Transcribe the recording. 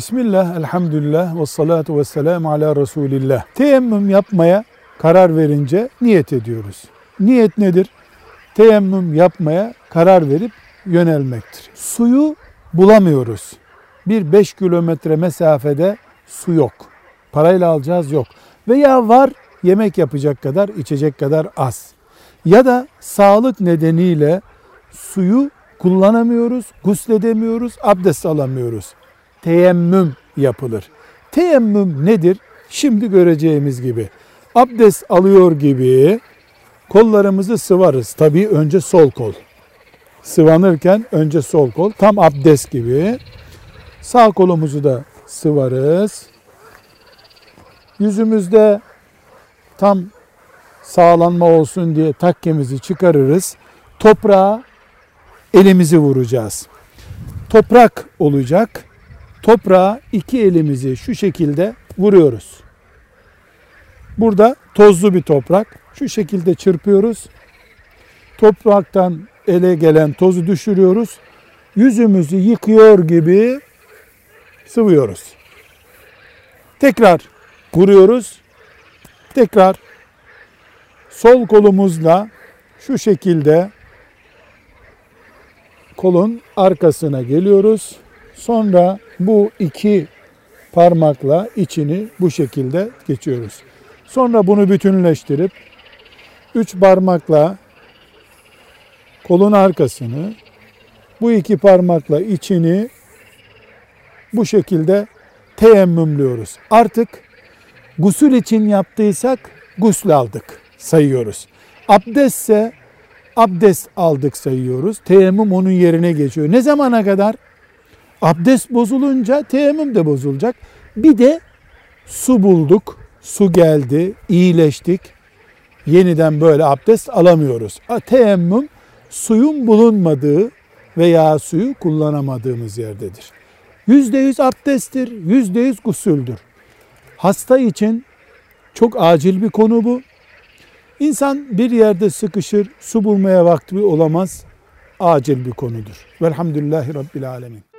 Bismillah, elhamdülillah ve salatu ve selamu ala Resulillah. Teyemmüm yapmaya karar verince niyet ediyoruz. Niyet nedir? Teyemmüm yapmaya karar verip yönelmektir. Suyu bulamıyoruz. Bir 5 kilometre mesafede su yok. Parayla alacağız yok. Veya var yemek yapacak kadar, içecek kadar az. Ya da sağlık nedeniyle suyu kullanamıyoruz, gusledemiyoruz, abdest alamıyoruz. Teyemmüm yapılır. Teyemmüm nedir? Şimdi göreceğimiz gibi. Abdest alıyor gibi kollarımızı sıvarız. Tabii önce sol kol. Sıvanırken önce sol kol. Tam abdest gibi. Sağ kolumuzu da sıvarız. Yüzümüzde tam sağlanma olsun diye takkemizi çıkarırız. Toprağa elimizi vuracağız. Toprak olacak. Toprağa iki elimizi şu şekilde vuruyoruz. Burada tozlu bir toprak. Şu şekilde çırpıyoruz. Topraktan ele gelen tozu düşürüyoruz. Yüzümüzü yıkıyor gibi sıvıyoruz. Tekrar vuruyoruz. Tekrar sol kolumuzla şu şekilde kolun arkasına geliyoruz. Sonra bu iki parmakla içini bu şekilde geçiyoruz. Sonra bunu bütünleştirip üç parmakla kolun arkasını bu iki parmakla içini bu şekilde teyemmümlüyoruz. Artık gusül için yaptıysak gusül aldık sayıyoruz. Abdestse abdest aldık sayıyoruz. Teyemmüm onun yerine geçiyor. Ne zamana kadar? Abdest bozulunca teyemmüm de bozulacak. Bir de su bulduk. Su geldi, iyileştik. Yeniden böyle abdest alamıyoruz. Teyemmüm suyun bulunmadığı veya suyu kullanamadığımız yerdedir. Yüzde yüz abdesttir, yüzde yüz gusüldür. Hasta için çok acil bir konu bu. İnsan bir yerde sıkışır, su bulmaya vakti olamaz. Acil bir konudur. Velhamdülillahi Rabbil Alemin.